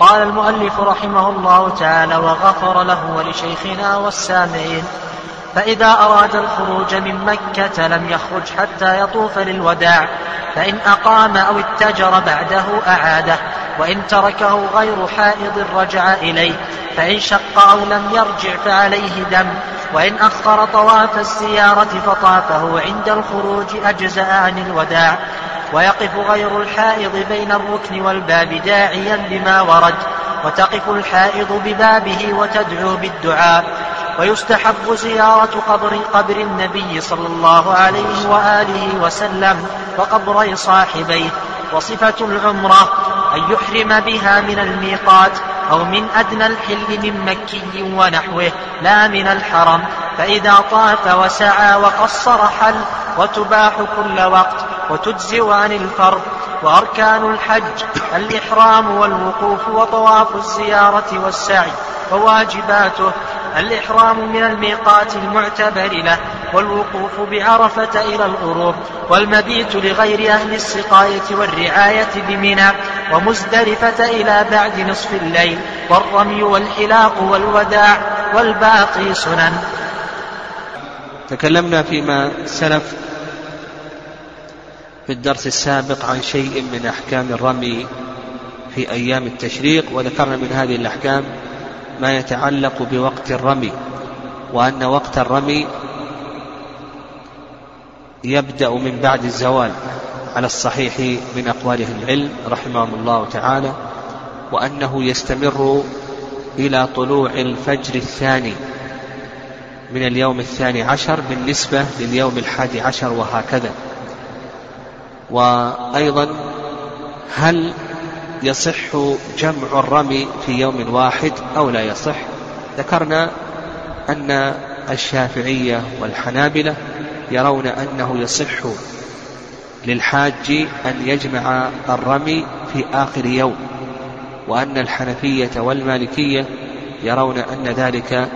قال المؤلف رحمه الله تعالى وغفر له ولشيخنا والسامعين. فإذا أراد الخروج من مكة لم يخرج حتى يطوف للوداع فإن أقام أو اتجر بعده أعاده وإن تركه غير حائض رجع إليه فإن شق أو لم يرجع فعليه دم وإن أخر طواف الزيارة فطافه عند الخروج أجزأ عن الوداع ويقف غير الحائض بين الركن والباب داعيا بما ورد وتقف الحائض ببابه وتدعو بالدعاء. ويستحب زيارة قبر قبر النبي صلى الله عليه وآله وسلم وقبري صاحبيه. وصفة العمرة أن يحرم بها من الميقات أو من أدنى الحل من مكي ونحوه لا من الحرم. فإذا طاف وسعى وقصر حل وتباح كل وقت. وتجزئ عن الفرض وأركان الحج الإحرام والوقوف وطواف الزيارة والسعي وواجباته الإحرام من الميقات المعتبر له والوقوف بعرفة إلى الغروب والمبيت لغير أهل السقاية والرعاية بمنى ومزدلفة إلى بعد نصف الليل والرمي والحلاق والوداع والباقي سنن. تكلمنا فيما سلف في الدرس السابق عن شيء من أحكام الرمي في أيام التشريق وذكرنا من هذه الأحكام ما يتعلق بوقت الرمي وأن وقت الرمي يبدأ من بعد الزوال على الصحيح من أقوال أهل العلم رحمهم الله تعالى وأنه يستمر إلى طلوع الفجر الثاني من اليوم الثاني عشر بالنسبة لليوم الحادي عشر وهكذا. وأيضا هل يصح جمع الرمي في يوم واحد أو لا يصح؟ ذكرنا أن الشافعية والحنابلة يرون أنه يصح للحاج أن يجمع الرمي في آخر يوم وأن الحنفية والمالكية يرون أن ذلك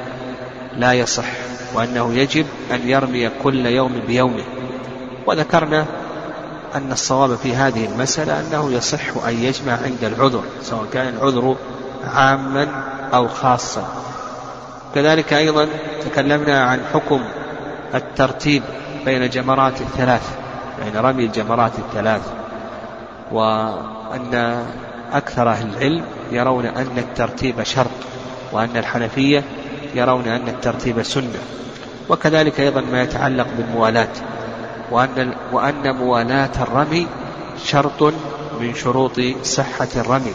لا يصح وأنه يجب أن يرمي كل يوم بيومه. وذكرنا أن الصواب في هذه المسألة أنه يصح أن يجمع عند العذر سواء كان العذر عاما أو خاصا. كذلك أيضا تكلمنا عن حكم الترتيب بين جمرات الثلاث يعني رمي الجمرات الثلاث وأن أكثر أهل العلم يرون أن الترتيب شرط وأن الحنفية يرون أن الترتيب سنة. وكذلك أيضا ما يتعلق بالموالاة. وأن, وأن موالاة الرمي شرط من شروط صحة الرمي.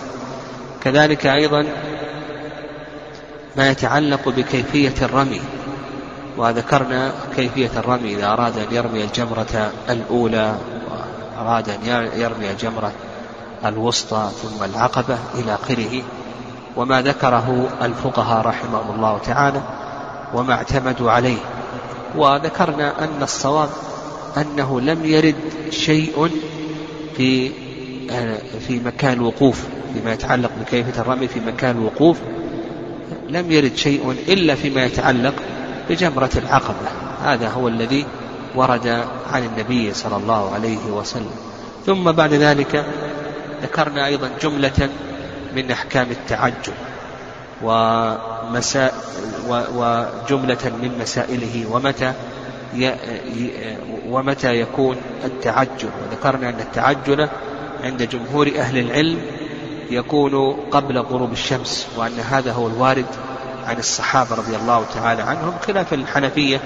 كذلك أيضا ما يتعلق بكيفية الرمي. وذكرنا كيفية الرمي إذا أراد أن يرمي الجمرة الأولى وأراد أن يرمي الجمرة الوسطى ثم العقبة إلى آخره. وما ذكره الفقهاء رحمهم الله تعالى وما اعتمدوا عليه. وذكرنا أن الصواب أنه لم يرد شيء في في مكان الوقوف فيما يتعلق بكيفية الرمي في مكان الوقوف لم يرد شيء إلا فيما يتعلق بجمرة العقبة. هذا هو الذي ورد عن النبي صلى الله عليه وسلم. ثم بعد ذلك ذكرنا أيضا جملة من أحكام التعجل ومساء وجملة من مسائله ومتى ومتى يكون التعجل. وذكرنا أن التعجل عند جمهور أهل العلم يكون قبل غروب الشمس وأن هذا هو الوارد عن الصحابة رضي الله تعالى عنهم خلاف الحنفية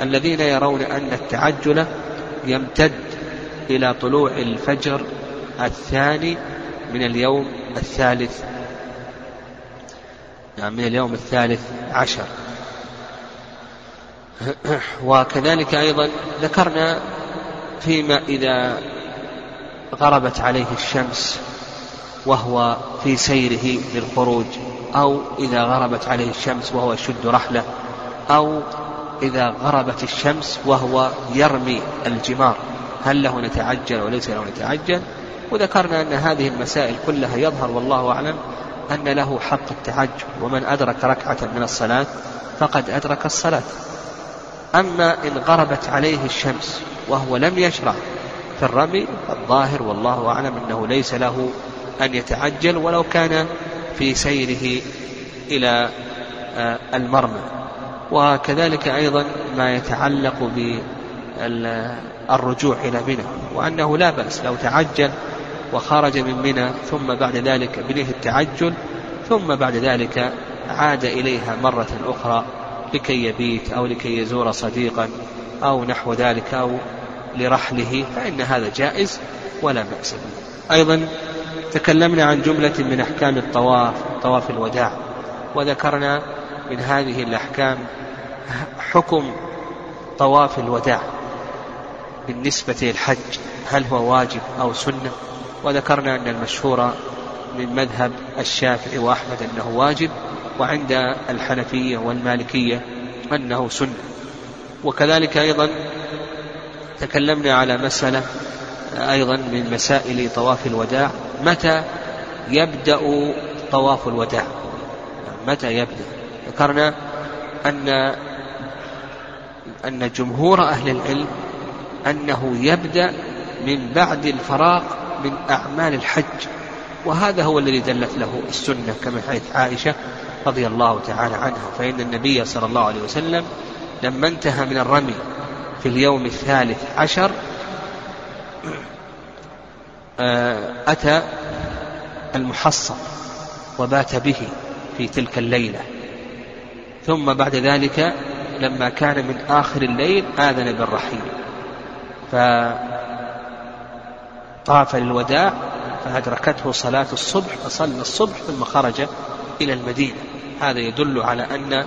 الذين يرون أن التعجل يمتد إلى طلوع الفجر الثاني من اليوم الثالث. يعني من اليوم الثالث عشر. وكذلك أيضا ذكرنا فيما إذا غربت عليه الشمس وهو في سيره للخروج أو إذا غربت عليه الشمس وهو يشد رحله أو إذا غربت الشمس وهو يرمي الجمار. هل له نتعجل وليس له نتعجل وذكرنا أن هذه المسائل كلها يظهر والله أعلم أن له حق التعجل ومن أدرك ركعة من الصلاة فقد أدرك الصلاة. أما إن غربت عليه الشمس وهو لم يشرع في الرمي فالظاهر والله أعلم أنه ليس له أن يتعجل ولو كان في سيره إلى آه، المرمى. وكذلك أيضا ما يتعلق بالرجوع إلى منى وأنه لا بأس لو تعجل وخرج من منى ثم بعد ذلك بنية التعجل ثم بعد ذلك عاد إليها مرة أخرى لكي يبيت أو لكي يزور صديقا أو نحو ذلك أو لرحله فإن هذا جائز ولا بأس به. أيضا تكلمنا عن جملة من أحكام الطواف طواف الوداع وذكرنا من هذه الأحكام حكم طواف الوداع بالنسبة للحج هل هو واجب أو سنة؟ وذكرنا أن المشهور من مذهب الشافعي وأحمد أنه واجب وعند الحنفية والمالكية أنه سنة. وكذلك أيضا تكلمنا على مسألة أيضا من مسائل طواف الوداع. متى يبدأ طواف الوداع؟ متى يبدأ؟ ذكرنا أن أن جمهور أهل العلم أنه يبدأ من بعد الفراغ من أعمال الحج. وهذا هو الذي دلت له السنة كما حيث عائشة. رضي الله تعالى عنها فإن النبي صلى الله عليه وسلم لما انتهى من الرمي في اليوم الثالث عشر آه، أتى المحصن وبات به في تلك الليلة. ثم بعد ذلك لما كان من آخر الليل آذن بالرحيل. فطاف للوداع فأدركته صلاة الصبح فصلى الصبح ثم خرج إلى المدينة. هذا يدل على أن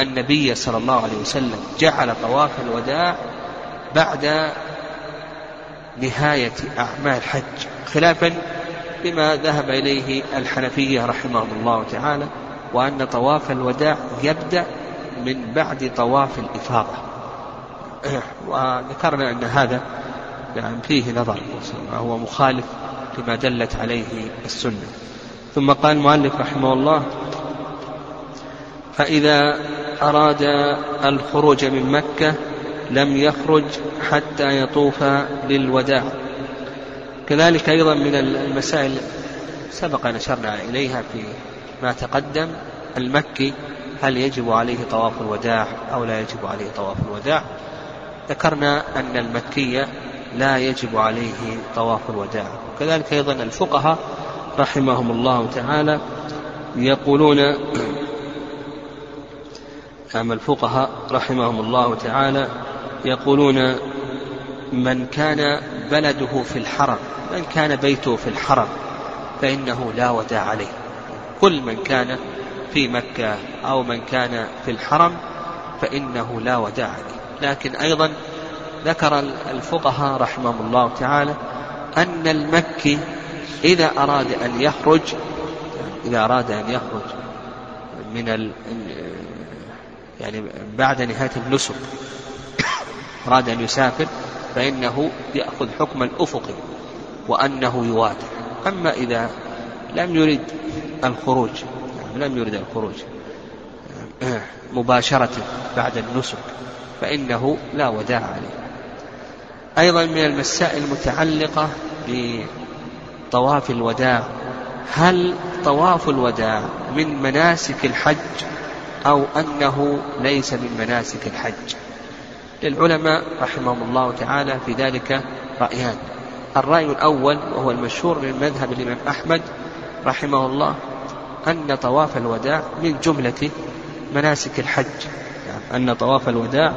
النبي صلى الله عليه وسلم جعل طواف الوداع بعد نهاية أعمال الحج خلافا لما ذهب إليه الحنفية رحمهم الله تعالى وأن طواف الوداع يبدأ من بعد طواف الإفاضة. وذكرنا أن هذا يعني فيه نظر وهو مخالف لما دلت عليه السنة. ثم قال المؤلف رحمه الله فإذا أراد الخروج من مكة لم يخرج حتى يطوف للوداع. كذلك أيضا من المسائل سبق أن أشرنا إليها في ما تقدم. المكي هل يجب عليه طواف الوداع أو لا يجب عليه طواف الوداع؟ ذكرنا أن المكي لا يجب عليه طواف الوداع. وكذلك أيضا الفقهاء رحمهم الله تعالى يقولون أما الفقهاء رحمهم الله تعالى يقولون من كان بلده في الحرم من كان بيته في الحرم فإنه لا وداع عليه. كل من كان في مكة أو من كان في الحرم فإنه لا وداع عليه. لكن أيضا ذكر الفقهاء رحمهم الله تعالى أن المكي إذا أراد أن يخرج إذا أراد أن يخرج من يعني بعد نهاية النسك. أراد أن يسافر فإنه يأخذ حكم الأفق وأنه يواتر. أما إذا لم يرد الخروج يعني لم يرد الخروج مباشرة بعد النسك فإنه لا وداع عليه. أيضا من المسائل المتعلقة بطواف الوداع. هل طواف الوداع من مناسك الحج أو أنه ليس من مناسك الحج. للعلماء رحمهم الله تعالى في ذلك رأيان. الرأي الأول وهو المشهور من مذهب الإمام أحمد رحمه الله أن طواف الوداع من جملة مناسك الحج. يعني أن طواف الوداع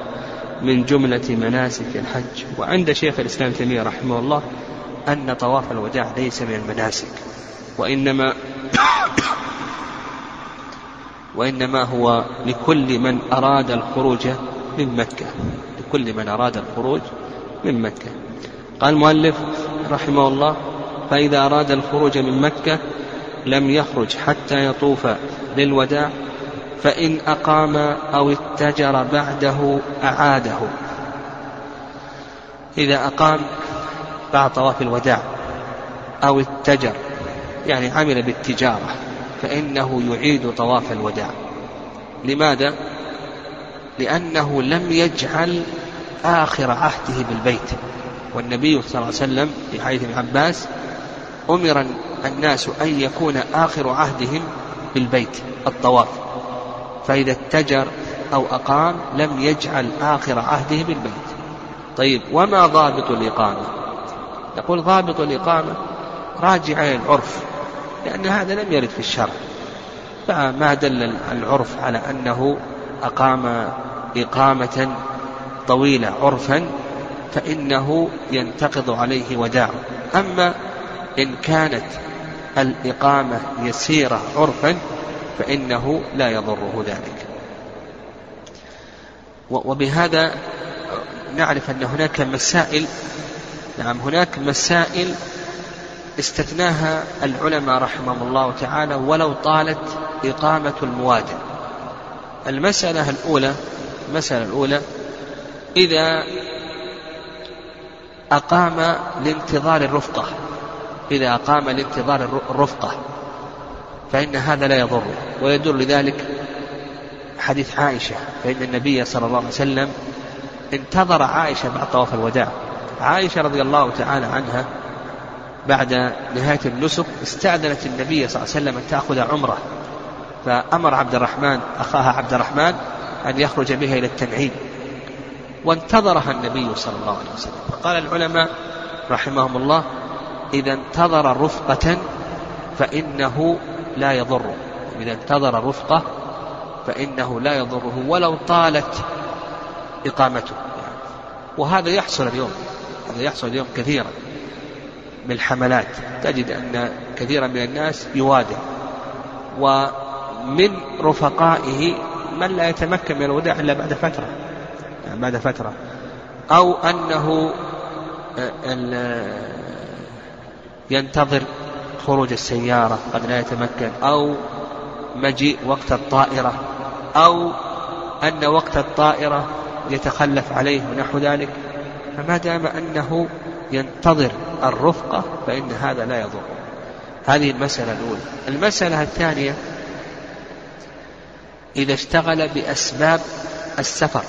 من جملة مناسك الحج. وعند شيخ الإسلام تيمية رحمه الله أن طواف الوداع ليس من المناسك. وإنما وإنما هو لكل من أراد الخروج من مكة. لكل من أراد الخروج من مكة. قال المؤلف رحمه الله فإذا أراد الخروج من مكة لم يخرج حتى يطوف للوداع فإن أقام أو اتجر بعده أعاده. إذا أقام بعد طواف الوداع أو اتجر يعني عمل بالتجارة. فإنه يعيد طواف الوداع. لماذا؟ لأنه لم يجعل آخر عهده بالبيت. والنبي صلى الله عليه وسلم في حديث ابن عباس أمر الناس أن يكون آخر عهدهم بالبيت الطواف. فإذا اتجر أو أقام لم يجعل آخر عهده بالبيت. طيب وما ضابط الإقامة؟ نقول ضابط الإقامة راجع إلى العرف. لأن هذا لم يرد في الشرع. فما دل العرف على أنه أقام إقامة طويلة عرفا فإنه ينتقض عليه وداع أما إن كانت الإقامة يسيرة عرفا فإنه لا يضره ذلك. وبهذا نعرف أن هناك مسائل نعم هناك مسائل استثناها العلماء رحمهم الله تعالى ولو طالت إقامة الموادع المسألة الأولى المسألة الأولى إذا أقام لانتظار الرفقة إذا أقام لانتظار الرفقة فإن هذا لا يضر ويدل لذلك حديث عائشة فإن النبي صلى الله عليه وسلم انتظر عائشة بعد طواف الوداع. عائشة رضي الله تعالى عنها بعد نهاية النسك استأذنت النبي صلى الله عليه وسلم أن تأخذ عمرة. فأمر عبد الرحمن أخاها عبد الرحمن أن يخرج بها إلى التنعيم. وانتظرها النبي صلى الله عليه وسلم. فقال العلماء رحمهم الله إذا انتظر رفقة فإنه لا يضره. إذا انتظر رفقة فإنه لا يضره ولو طالت إقامته. وهذا يحصل اليوم هذا يحصل اليوم كثيرا. بالحملات. تجد أن كثيرا من الناس يوادع ومن رفقائه من لا يتمكن من الوداع إلا بعد فترة. بعد فترة. أو أنه آه، ينتظر خروج السيارة قد لا يتمكن. أو مجيء وقت الطائرة. أو أن وقت الطائرة يتخلف عليه ونحو ذلك. فما دام أنه ينتظر الرفقة فإن هذا لا يضر. هذه المسألة الأولى. المسألة الثانية إذا اشتغل بأسباب السفر.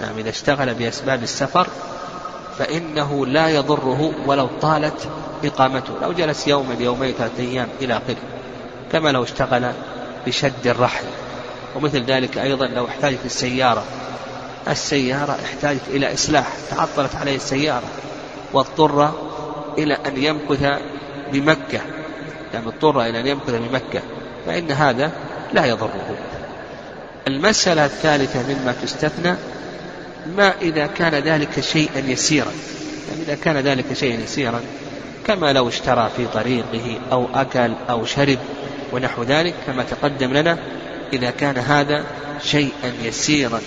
نعم إذا اشتغل بأسباب السفر فإنه لا يضره ولو طالت إقامته. لو جلس يوما يومين ثلاثة أيام إلى آخره. كما لو اشتغل بشد الرحل. ومثل ذلك أيضا لو احتاج في السيارة. السيارة احتاجت إلى إصلاح. تعطلت عليه السيارة. واضطر إلى أن يمكث بمكة يعني اضطر إلى أن يمكث بمكة فإن هذا لا يضره. المسألة الثالثة مما تستثنى ما إذا كان ذلك شيئا يسيرا؟ يعني إذا كان ذلك شيئا يسيرا كما لو اشترى في طريقه أو أكل أو شرب ونحو ذلك كما تقدم لنا إذا كان هذا شيئا يسيرا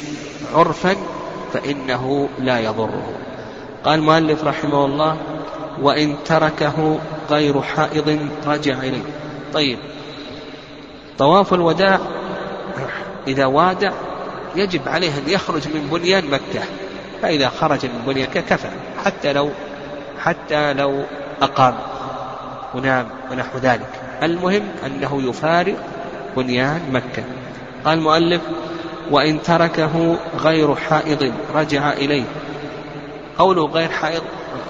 عرفا فإنه لا يضره. قال المؤلف رحمه الله وإن تركه غير حائض رجع إليه. طيب. طواف الوداع إذا وادع يجب عليه أن يخرج من بنيان مكة فإذا خرج من بنيان مكة كفى حتى لو حتى لو أقام. ونام ونحو ذلك. المهم أنه يفارق بنيان مكة. قال المؤلف وإن تركه غير حائض رجع إليه. قوله غير حائض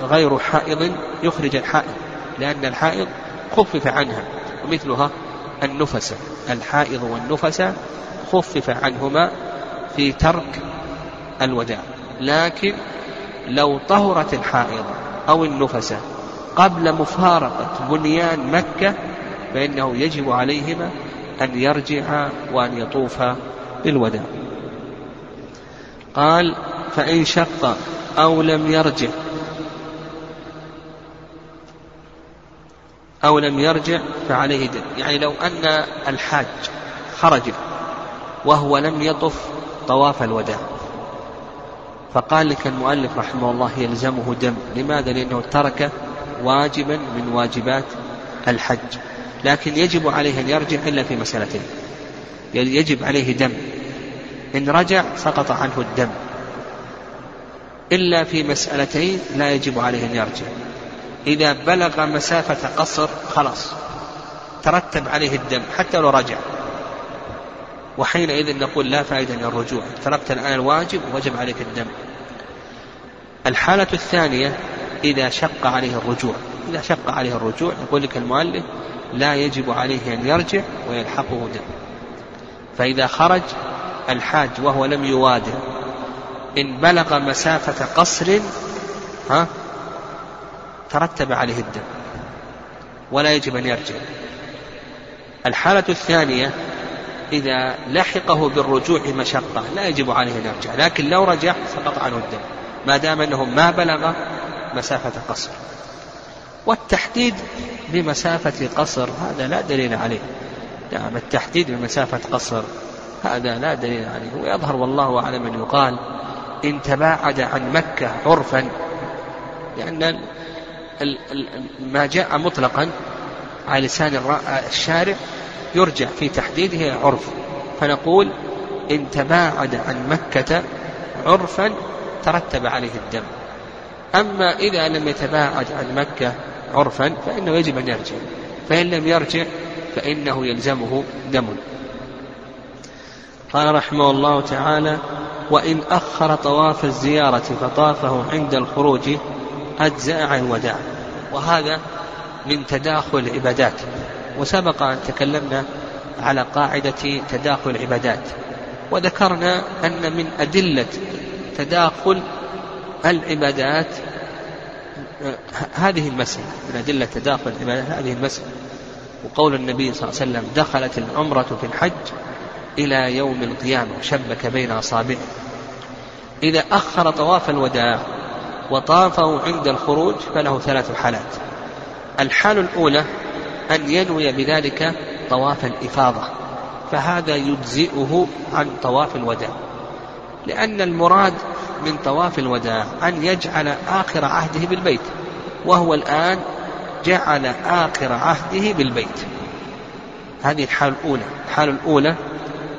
غير حائض يخرج الحائض لأن الحائض خفف عنها ومثلها النفس الحائض والنفس خفف عنهما في ترك الوداع لكن لو طهرت الحائض أو النفس قبل مفارقة بنيان مكة فإنه يجب عليهما أن يرجعا وأن يطوفا بالوداع. قال فإن شق أو لم يرجع أو لم يرجع فعليه دم. يعني لو أن الحاج خرج وهو لم يطف طواف الوداع. فقال لك المؤلف رحمه الله يلزمه دم. لماذا؟ لأنه ترك واجبا من واجبات الحج. لكن يجب عليه أن يرجع إلا في مسألتين يجب عليه دم. إن رجع سقط عنه الدم. إلا في مسألتين لا يجب عليه أن يرجع. إذا بلغ مسافة قصر خلاص ترتب عليه الدم حتى لو رجع. وحينئذ نقول لا فائدة من الرجوع. تركت الآن الواجب وجب عليك الدم. الحالة الثانية إذا شق عليه الرجوع. إذا شق عليه الرجوع يقول لك المؤلف لا يجب عليه أن يرجع ويلحقه دم. فإذا خرج الحاج وهو لم يوادر إن بلغ مسافة قصر ها ترتب عليه الدم ولا يجب أن يرجع. الحالة الثانية إذا لحقه بالرجوع مشقة لا يجب عليه أن يرجع لكن لو رجع سقط عنه الدم ما دام أنه ما بلغ مسافة قصر. والتحديد بمسافة قصر هذا لا دليل عليه. نعم التحديد بمسافة قصر هذا لا دليل عليه. ويظهر والله أعلم أن يقال إن تباعد عن مكة عرفا لأن ما جاء مطلقا على لسان الشارع يرجع في تحديده عرف. فنقول إن تباعد عن مكة عرفا ترتب عليه الدم. أما إذا لم يتباعد عن مكة عرفا فإنه يجب أن يرجع. فإن لم يرجع فإنه يلزمه دم. قال رحمه الله تعالى وإن أخر طواف الزيارة فطافه عند الخروج أجزأ عن الوداع وهذا من تداخل العبادات. وسبق أن تكلمنا على قاعدة تداخل العبادات وذكرنا أن من أدلة تداخل العبادات هذه المسألة من أدلة تداخل العبادات هذه المسألة. وقول النبي صلى الله عليه وسلم دخلت العمرة في الحج إلى يوم القيامة وشبك بين أصابعه. إذا أخر طواف الوداع وطافه عند الخروج فله ثلاث حالات. الحال الأولى أن ينوي بذلك طواف الإفاضة فهذا يجزئه عن طواف الوداع. لأن المراد من طواف الوداع أن يجعل آخر عهده بالبيت وهو الآن جعل آخر عهده بالبيت. هذه الحالة الأولى. الحالة الأولى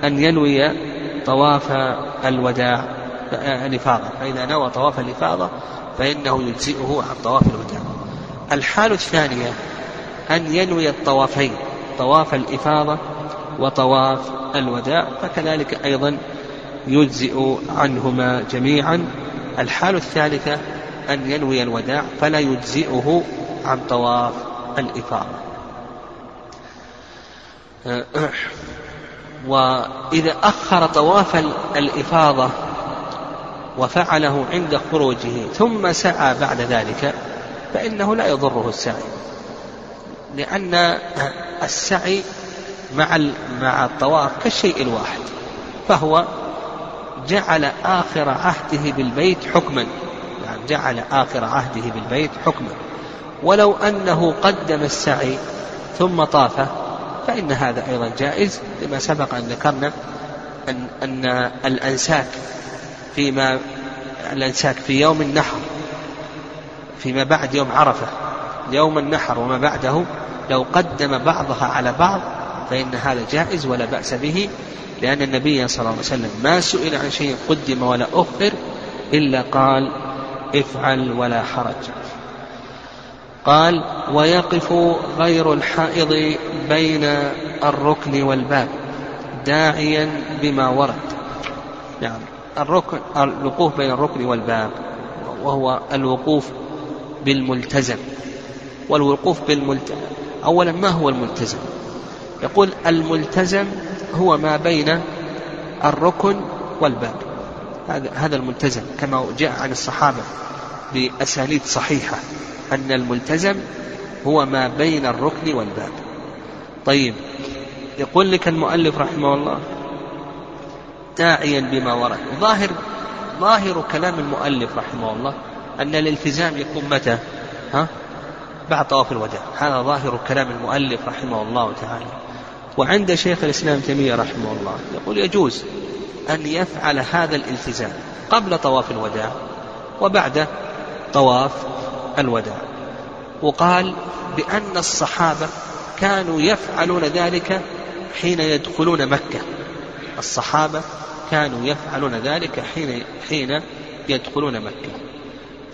أن ينوي طواف الوداع الإفاضة. فإذا نوى طواف الإفاضة فإنه يجزئه عن طواف الوداع الحالة الثانية أن ينوي الطوافين طواف الإفاضة وطواف الوداع فكذلك أيضا يجزئ عنهما جميعا. الحالة الثالثة أن ينوي الوداع فلا يجزئه عن طواف الإفاضة. وإذا أخر طواف الإفاضة وفعله عند خروجه ثم سعى بعد ذلك فإنه لا يضره السعي. لأن السعي مع مع الطواف كالشيء الواحد فهو جعل آخر عهده بالبيت حكما. يعني جعل آخر عهده بالبيت حكما. ولو أنه قدم السعي ثم طاف فإن هذا أيضا جائز لما سبق أن ذكرنا أن أن الأنساك فيما الأنساك في يوم النحر فيما بعد يوم عرفة يوم النحر وما بعده لو قدم بعضها على بعض فإن هذا جائز ولا بأس به لأن النبي صلى الله عليه وسلم ما سئل عن شيء قدم ولا أخر إلا قال افعل ولا حرج قال ويقف غير الحائض بين الركن والباب داعيا بما ورد يعني الركن الوقوف بين الركن والباب وهو الوقوف بالملتزم. والوقوف بالملتزم أولا ما هو الملتزم؟ يقول الملتزم هو ما بين الركن والباب. هذا هذا الملتزم كما جاء عن الصحابة بأسانيد صحيحة أن الملتزم هو ما بين الركن والباب. طيب يقول لك المؤلف رحمه الله داعيا بما ورد. ظاهر ظاهر كلام المؤلف رحمه الله أن الالتزام يكون متى؟ ها؟ بعد طواف الوداع. هذا ظاهر كلام المؤلف رحمه الله تعالى. وعند شيخ الإسلام تيمية رحمه الله يقول يجوز أن يفعل هذا الالتزام قبل طواف الوداع وبعد طواف الوداع. وقال بأن الصحابة كانوا يفعلون ذلك حين يدخلون مكة. الصحابة كانوا يفعلون ذلك حين حين يدخلون مكة.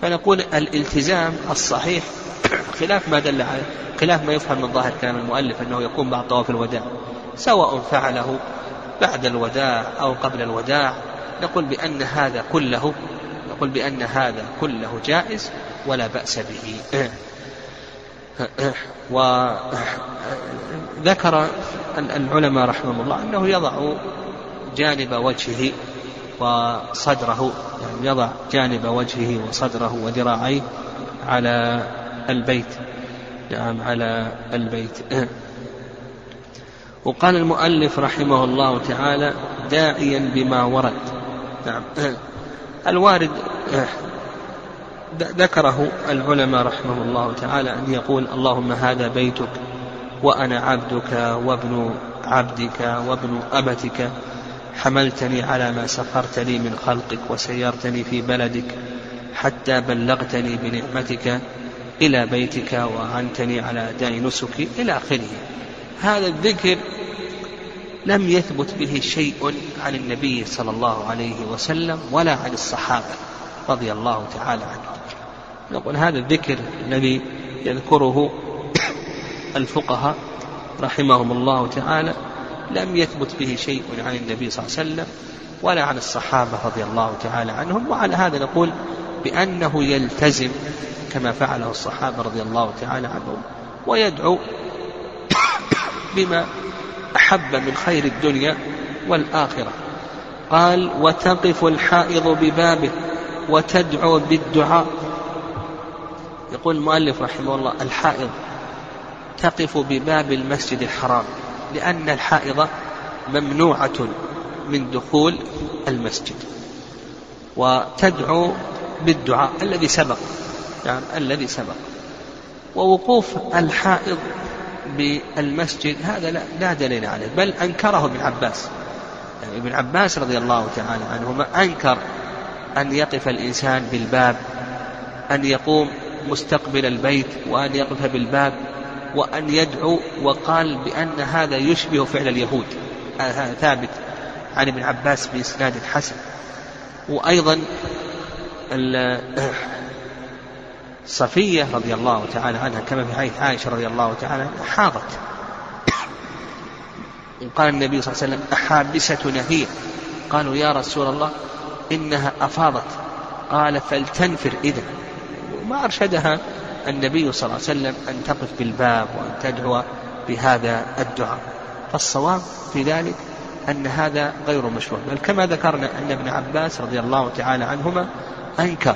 فنقول الالتزام الصحيح خلاف ما دل عليه خلاف ما يفهم من ظاهر كلام المؤلف أنه يكون بعد طواف الوداع سواء فعله بعد الوداع أو قبل الوداع. نقول بأن هذا كله نقول بأن هذا كله جائز ولا بأس به. وذكر العلماء رحمهم الله أنه يضع جانب وجهه وصدره يعني يضع جانب وجهه وصدره وذراعيه على البيت نعم على البيت. وقال المؤلف رحمه الله تعالى داعيا بما ورد. نعم. الوارد ذكره العلماء رحمه الله تعالى أن يقول اللهم هذا بيتك وأنا عبدك وابن عبدك وابن أمتك حملتني على ما سخرت لي من خلقك وسيرتني في بلدك حتى بلغتني بنعمتك إلى بيتك وأعنتني على أداء نسكي إلى آخره. هذا الذكر لم يثبت به شيء عن النبي صلى الله عليه وسلم ولا عن الصحابة رضي الله تعالى عنهم. نقول هذا الذكر الذي يذكره الفقهاء رحمهم الله تعالى لم يثبت به شيء عن النبي صلى الله عليه وسلم ولا عن الصحابة رضي الله تعالى عنهم. وعلى هذا نقول بأنه يلتزم كما فعله الصحابة رضي الله تعالى عنهم ويدعو بما أحب من خير الدنيا والآخرة. قال وتقف الحائض ببابه وتدعو بالدعاء. يقول المؤلف رحمه الله الحائض تقف بباب المسجد الحرام. لأن الحائض ممنوعة من دخول المسجد وتدعو بالدعاء الذي سبق يعني الذي سبق. ووقوف الحائض بالمسجد هذا لا, لا دليل عليه بل أنكره ابن عباس. يعني ابن عباس رضي الله تعالى عنهما أنكر أن يقف الإنسان بالباب أن يقوم مستقبل البيت وأن يقف بالباب. وأن يدعو وقال بأن هذا يشبه فعل اليهود. هذا ثابت عن ابن عباس بإسناد حسن. وأيضا صفية رضي الله تعالى عنها كما في حديث عائشة رضي الله تعالى حاضت. قال النبي صلى الله عليه وسلم أحابستنا هي قالوا يا رسول الله إنها أفاضت. قال فلتنفر إذا وما أرشدها النبي صلى الله عليه وسلم أن تقف بالباب وأن تدعو بهذا الدعاء. فالصواب في ذلك أن هذا غير مشروع. بل كما ذكرنا أن ابن عباس رضي الله تعالى عنهما أنكر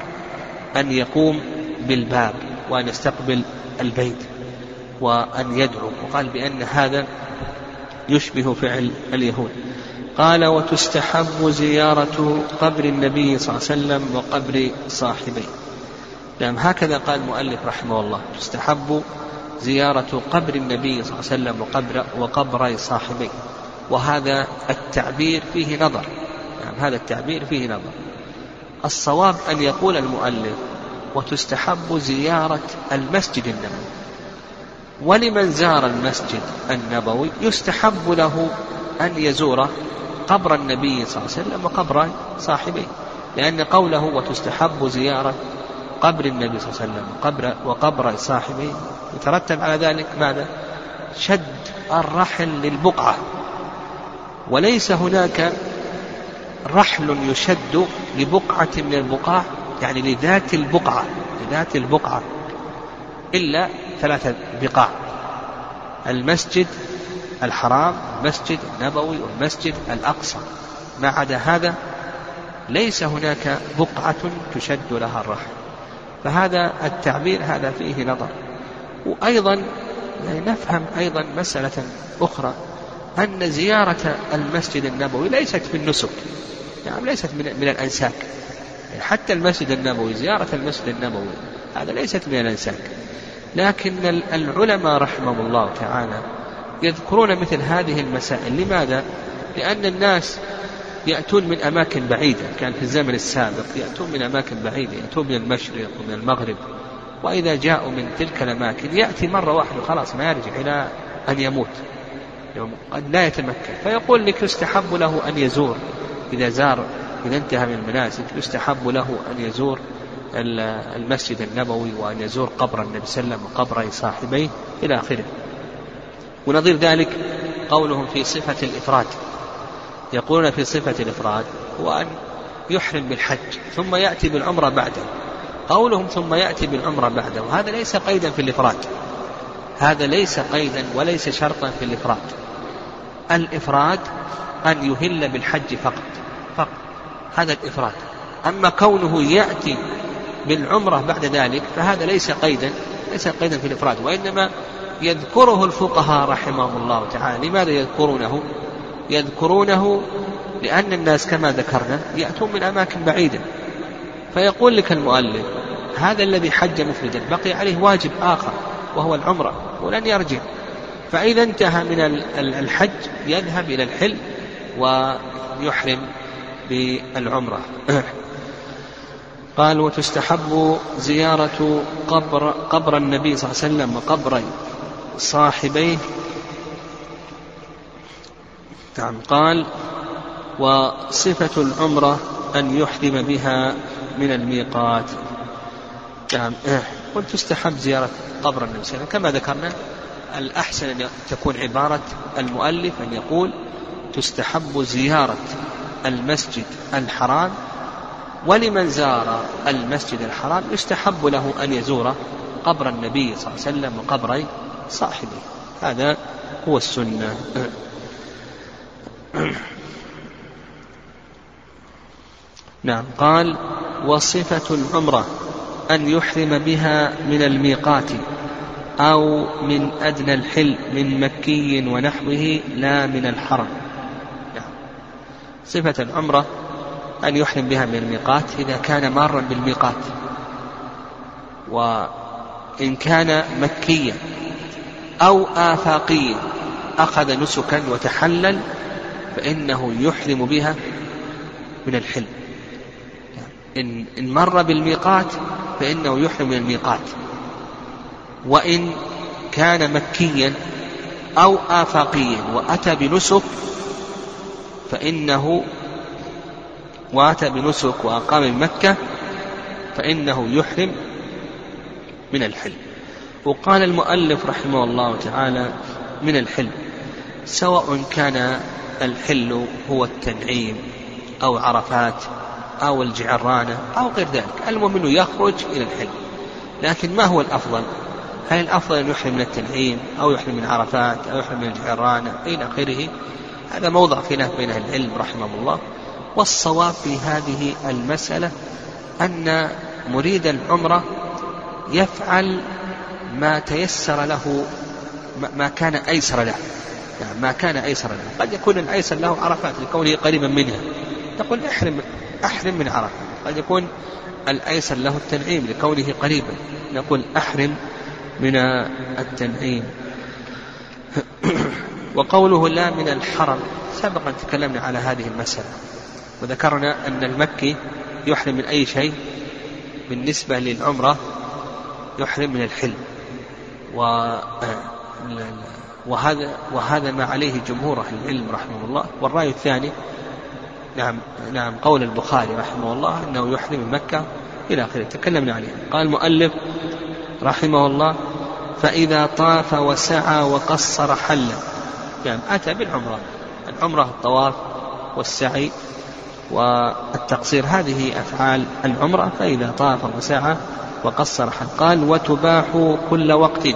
أن يقوم بالباب وأن يستقبل البيت وأن يدعو وقال بأن هذا يشبه فعل اليهود. قال وتستحب زيارة قبر النبي صلى الله عليه وسلم وقبر صاحبيه. نعم هكذا قال المؤلف رحمه الله تستحب زيارة قبر النبي صلى الله عليه وسلم وقبر وقبر صاحبيه. وهذا التعبير فيه نظر. نعم هذا التعبير فيه نظر. الصواب أن يقول المؤلف وتستحب زيارة المسجد النبوي. ولمن زار المسجد النبوي يستحب له أن يزور قبر النبي صلى الله عليه وسلم وقبر صاحبيه. لأن قوله وتستحب زيارة قبر النبي صلى الله عليه وسلم وقبر, وقبر صاحبه يترتب على ذلك ماذا؟ شد الرحل للبقعة. وليس هناك رحل يشد لبقعة من البقاع يعني لذات البقعة لذات البقعة إلا ثلاثة بقاع. المسجد الحرام المسجد النبوي والمسجد الأقصى. ما عدا هذا ليس هناك بقعة تشد لها الرحل. فهذا التعبير هذا فيه نظر. وأيضا نفهم أيضا مسألة أخرى. أن زيارة المسجد النبوي ليست في النسك. يعني ليست من, من الأنساك. حتى المسجد النبوي زيارة المسجد النبوي هذا ليست من الأنساك. لكن العلماء رحمهم الله تعالى يذكرون مثل هذه المسائل. لماذا؟ لأن الناس يأتون من أماكن بعيدة كان في الزمن السابق يأتون من أماكن بعيدة يأتون من المشرق ومن المغرب. وإذا جاءوا من تلك الأماكن يأتي مرة واحدة خلاص ما يرجع إلى أن يموت. قد لا يتمكن. فيقول لك يستحب له أن يزور. إذا زار إذا انتهى من المناسك يستحب له أن يزور المسجد النبوي وأن يزور قبر النبي صلى الله عليه وسلم وقبر صاحبيه إلى آخره. ونظير ذلك قولهم في صفة الإفراد. يقولون في صفة الإفراد هو أن يحرم بالحج ثم يأتي بالعمرة بعده. قولهم ثم يأتي بالعمرة بعده. وهذا ليس قيدا في الإفراد. هذا ليس قيدا وليس شرطا في الإفراد. الإفراد أن يهل بالحج فقط. فقط. هذا الإفراد. أما كونه يأتي بالعمرة بعد ذلك فهذا ليس قيدا ليس قيدا في الإفراد. وإنما يذكره الفقهاء رحمهم الله تعالى. لماذا يذكرونه؟ يذكرونه لأن الناس كما ذكرنا يأتون من أماكن بعيدة. فيقول لك المؤلف هذا الذي حج مفردا بقي عليه واجب آخر وهو العمرة ولن يرجع. فإذا انتهى من الحج يذهب إلى الحل ويحرم بالعمرة. قال وتستحب زيارة قبر قبر النبي صلى الله عليه وسلم وقبر صاحبيه نعم. قال وصفة العمرة أن يحرم بها من الميقات. نعم. وتستحب زيارة قبر النبي صلى الله عليه وسلم. كما ذكرنا الأحسن أن تكون عبارة المؤلف أن يقول تستحب زيارة المسجد الحرام. ولمن زار المسجد الحرام يستحب له أن يزور قبر النبي صلى الله عليه وسلم وقبر صاحبه. هذا هو السنة. نعم قال وصفة العمرة أن يحرم بها من الميقات أو من أدنى الحل من مكي ونحوه لا من الحرم نعم. صفة العمرة أن يحرم بها من الميقات إذا كان مارا بالميقات وإن كان مكيا أو آفاقيا أخذ نسكا وتحلل فإنه يحرم بها من الحلم. إن, إن مر بالميقات فإنه يحرم من الميقات. وإن كان مكيا أو آفاقيا وأتى بنسك فإنه وأتى بنسك وأقام بمكة فإنه يحرم من الحلم. وقال المؤلف رحمه الله تعالى من الحلم. سواء كان الحل هو التنعيم أو عرفات أو الجعرانة أو غير ذلك المهم أنه يخرج إلى الحلم لكن ما هو الأفضل؟ هل الأفضل أن يحرم من التنعيم أو يحرم من عرفات أو يحرم من الجعرانة إلى آخره؟ هذا موضع خلاف بين أهل العلم رحمه الله. والصواب في هذه المسألة أن مريد العمرة يفعل ما تيسر له ما كان أيسر له. ما كان أيسر له. قد يكون الأيسر له عرفات لكونه قريبا منها. نقول أحرم أحرم من عرفة. قد يكون الأيسر له التنعيم لكونه قريبا. نقول أحرم من التنعيم. وقوله لا من الحرم سبقا تكلمنا على هذه المسألة. وذكرنا أن المكي يحرم من أي شيء. بالنسبة للعمرة يحرم من الحلم. و وهذا وهذا ما عليه جمهور أهل العلم رحمه الله. والرأي الثاني نعم نعم قول البخاري رحمه الله أنه يحرم مكة إلى آخره. تكلمنا عليه. قال المؤلف رحمه الله فإذا طاف وسعى وقصر حل. يعني أتى بالعمرة. العمرة الطواف والسعي والتقصير هذه أفعال العمرة. فإذا طاف وسعى وقصر حل. قال وتباح كل وقت.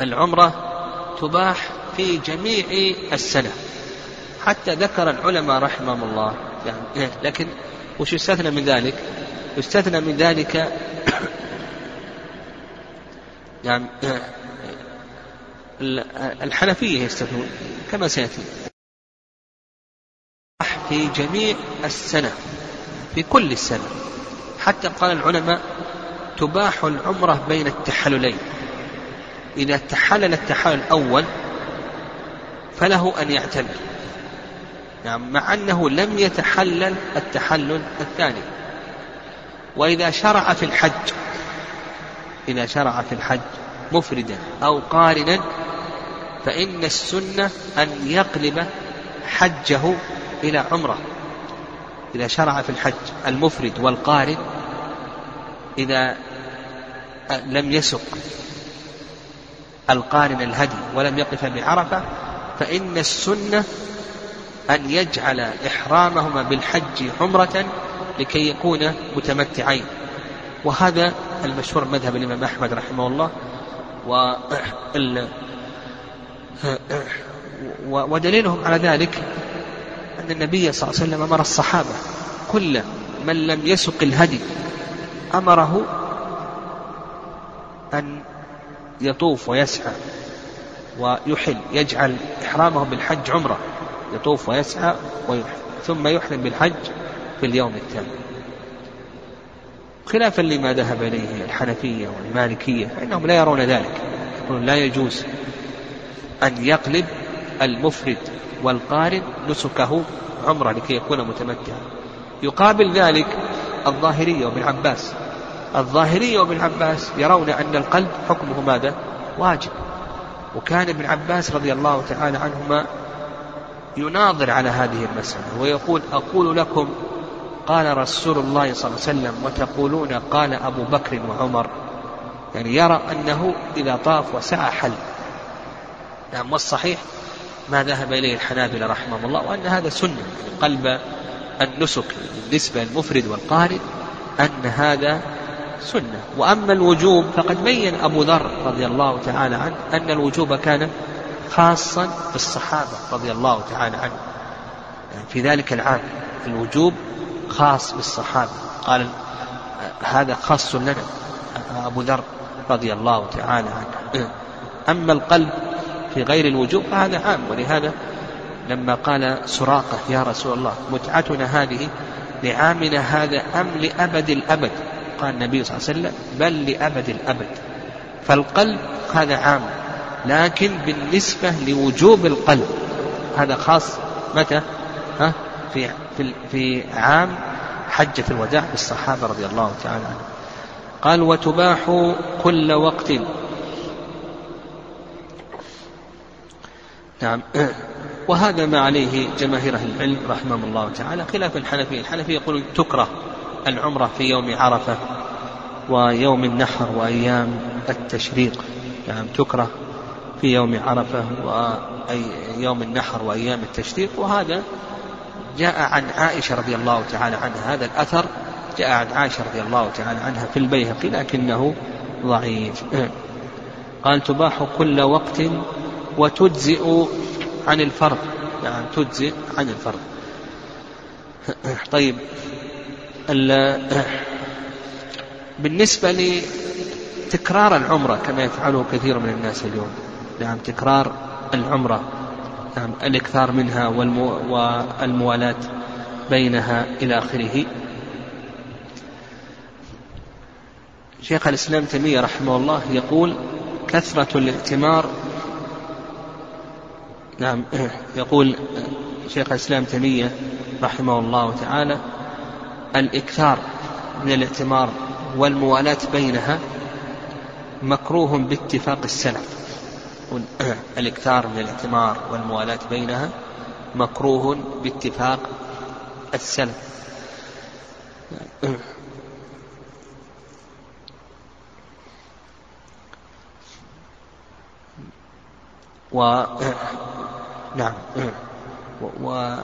العمرة تباح في جميع السنة. حتى ذكر العلماء رحمهم الله. يعني إيه، لكن وش يستثنى من ذلك؟ يستثنى من ذلك يعني إيه، الحنفية يستثنون كما سيأتي. في جميع السنة في كل السنة. حتى قال العلماء تباح العمرة بين التحللين. إذا تحلل التحلل الأول فله أن يعتمر نعم مع أنه لم يتحلل التحلل الثاني. وإذا شرع في الحج إذا شرع في الحج مفردا أو قارنا فإن السنة أن يقلب حجه إلى عمرة. إذا شرع في الحج المفرد والقارن إذا لم يسق القارن الهدي ولم يقف بعرفة فإن السنة أن يجعل إحرامهما بالحج عمرة لكي يكون متمتعين. وهذا المشهور مذهب الإمام أحمد رحمه الله و ودليلهم على ذلك أن النبي صلى الله عليه وسلم أمر الصحابة كل من لم يسق الهدي أمره أن يطوف ويسعى ويحل يجعل إحرامه بالحج عمرة. يطوف ويسعى ويحل ثم يحرم بالحج في اليوم الثاني خلافا لما ذهب إليه الحنفية والمالكية فإنهم لا يرون ذلك يقولون لا يجوز أن يقلب المفرد والقارن نسكه عمرة لكي يكون متمتعا. يقابل ذلك الظاهرية وابن عباس. الظاهرية وابن عباس يرون أن القلب حكمه ماذا؟ واجب. وكان ابن عباس رضي الله تعالى عنهما يناظر على هذه المسألة ويقول أقول لكم قال رسول الله صلى الله عليه وسلم وتقولون قال أبو بكر وعمر. يعني يرى أنه إذا طاف وسعى حل. نعم والصحيح ما ذهب إليه الحنابلة رحمهم الله وأن هذا سنة قلب النسك بالنسبة للمفرد والقارئ أن هذا سنة. وأما الوجوب فقد بين أبو ذر رضي الله تعالى عنه أن الوجوب كان خاصا بالصحابة رضي الله تعالى عنه. يعني في ذلك العام الوجوب خاص بالصحابة. قال هذا خاص لنا أبو ذر رضي الله تعالى عنه. أما القلب في غير الوجوب فهذا عام. ولهذا لما قال سراقة يا رسول الله متعتنا هذه لعامنا هذا أم لأبد الأبد؟ قال النبي صلى الله عليه وسلم بل لأبد الأبد. فالقلب هذا عام لكن بالنسبة لوجوب القلب هذا خاص. متى؟ ها؟ في في في عام حجة الوداع بالصحابة رضي الله تعالى عنهم. قال وتباح كل وقت. نعم. وهذا ما عليه جماهير أهل العلم رحمهم الله تعالى خلاف الحنفية. الحنفية يقولون تكره العمرة في يوم عرفة ويوم النحر وأيام التشريق. يعني تكره في يوم عرفة وأي يوم النحر وأيام التشريق. وهذا جاء عن عائشة رضي الله تعالى عنها. هذا الأثر جاء عن عائشة رضي الله تعالى عنها في البيهقي لكنه ضعيف. قال تباح كل وقت وتجزئ عن الفرض يعني تجزئ عن الفرض طيب بالنسبة لتكرار العمرة كما يفعله كثير من الناس اليوم. نعم تكرار العمرة. نعم الإكثار منها والمو والموالاة بينها إلى آخره. شيخ الإسلام تيمية رحمه الله يقول كثرة الائتمار. نعم يقول شيخ الإسلام تيمية رحمه الله تعالى الإكثار من الائتمار والموالاة بينها مكروه باتفاق السلف. الإكثار من الائتمار والموالاة بينها مكروه باتفاق السلف. و نعم. و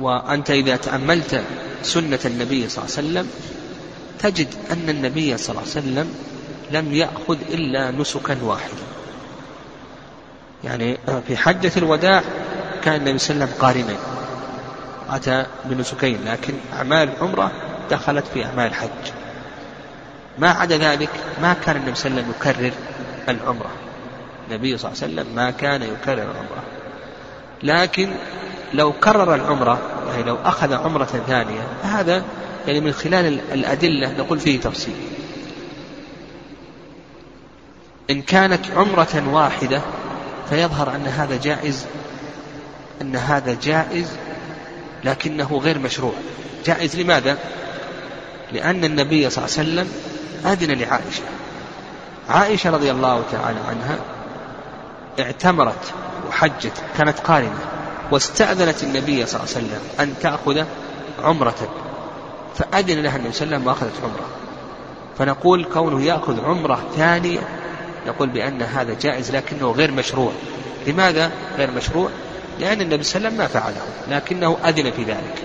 وأنت إذا تأملت سنة النبي صلى الله عليه وسلم تجد أن النبي صلى الله عليه وسلم لم يأخذ إلا نسكا واحدا يعني في حجة الوداع كان النبي صلى الله عليه وسلم قارنا أتى بنسكين لكن أعمال العمرة دخلت في أعمال الحج ما عدا ذلك ما كان النبي صلى الله عليه وسلم يكرر العمرة. النبي صلى الله عليه وسلم ما كان يكرر العمرة. لكن لو كرر العمرة يعني لو أخذ عمرة ثانية فهذا يعني من خلال الأدلة نقول فيه تفصيل. إن كانت عمرة واحدة فيظهر أن هذا جائز أن هذا جائز لكنه غير مشروع. جائز لماذا؟ لأن النبي صلى الله عليه وسلم أذن لعائشة. عائشة رضي الله تعالى عنها اعتمرت. وحجت كانت قارنة. واستأذنت النبي صلى الله عليه وسلم أن تأخذ عمرة. فأذن لها النبي صلى الله عليه وسلم وأخذت عمرة. فنقول كونه يأخذ عمرة ثانية نقول بأن هذا جائز لكنه غير مشروع. لماذا غير مشروع؟ لأن النبي صلى الله عليه وسلم ما فعله لكنه أذن في ذلك.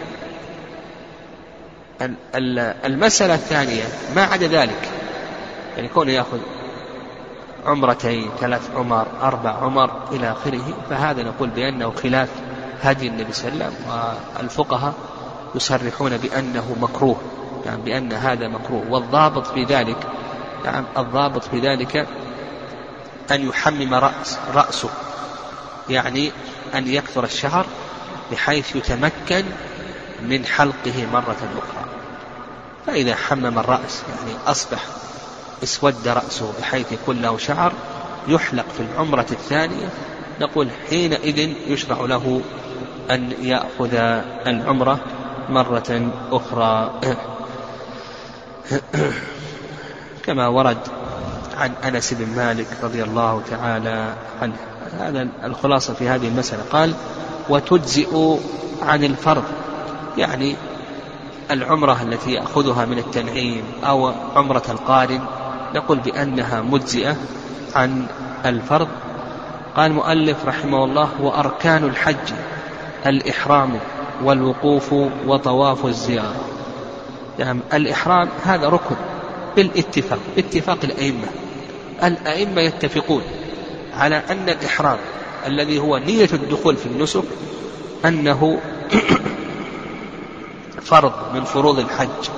المسألة الثانية ما عدا ذلك؟ يعني كونه يأخذ عمرتين ثلاث عمر أربع عمر إلى آخره. فهذا نقول بأنه خلاف هدي النبي صلى الله عليه وسلم والفقهاء يصرحون بأنه مكروه يعني بأن هذا مكروه. والضابط في ذلك يعني الضابط في ذلك أن يحمم رأس رأسه يعني أن يكثر الشعر بحيث يتمكن من حلقه مرة أخرى. فإذا حمم الرأس يعني أصبح اسود رأسه بحيث يكون له شعر يحلق في العمرة الثانية نقول حينئذ يشرع له أن يأخذ العمرة مرة أخرى. كما ورد عن أنس بن مالك رضي الله تعالى عنه. هذا الخلاصة في هذه المسألة. قال وتجزئ عن الفرض. يعني العمرة التي يأخذها من التنعيم أو عمرة القارن نقول بأنها مجزئة عن الفرض. قال المؤلف رحمه الله وأركان الحج الإحرام والوقوف وطواف الزيارة. يعني الإحرام هذا ركن بالاتفاق اتفاق الأئمة. الأئمة يتفقون على أن الإحرام الذي هو نية الدخول في النسك أنه فرض من فروض الحج.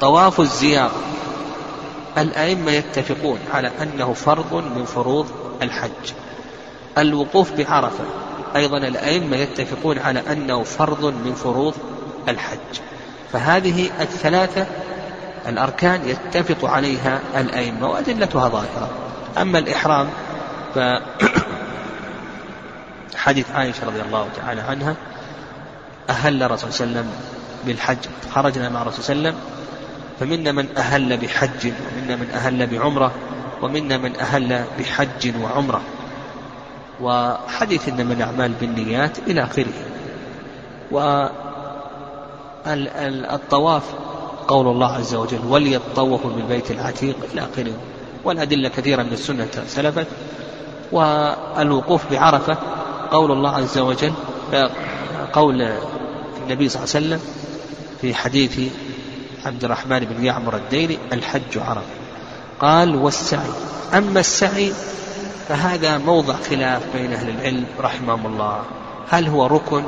طواف الزيارة الأئمة يتفقون على أنه فرض من فروض الحج. الوقوف بعرفة. أيضا الأئمة يتفقون على أنه فرض من فروض الحج. فهذه الثلاثة الأركان يتفق عليها الأئمة وأدلتها ظاهرة. أما الإحرام ف حديث عائشة رضي الله تعالى عنها أهل الرسول صلى الله عليه وسلم بالحج خرجنا مع الرسول صلى الله عليه وسلم فمنا من أهل بحج ومنا من أهل بعمرة ومنا من أهل بحج وعمرة. وحديث إنما الأعمال بالنيات إلى آخره. والطواف قول الله عز وجل وليطوفوا بالبيت العتيق إلى آخره والأدلة كثيرة من السنة سلفت والوقوف بعرفة قول الله عز وجل قول النبي صلى الله عليه وسلم في حديث عبد الرحمن بن يعمر الديني الحج عرفة قال والسعي. أما السعي فهذا موضع خلاف بين أهل العلم رحمهم الله. هل هو ركن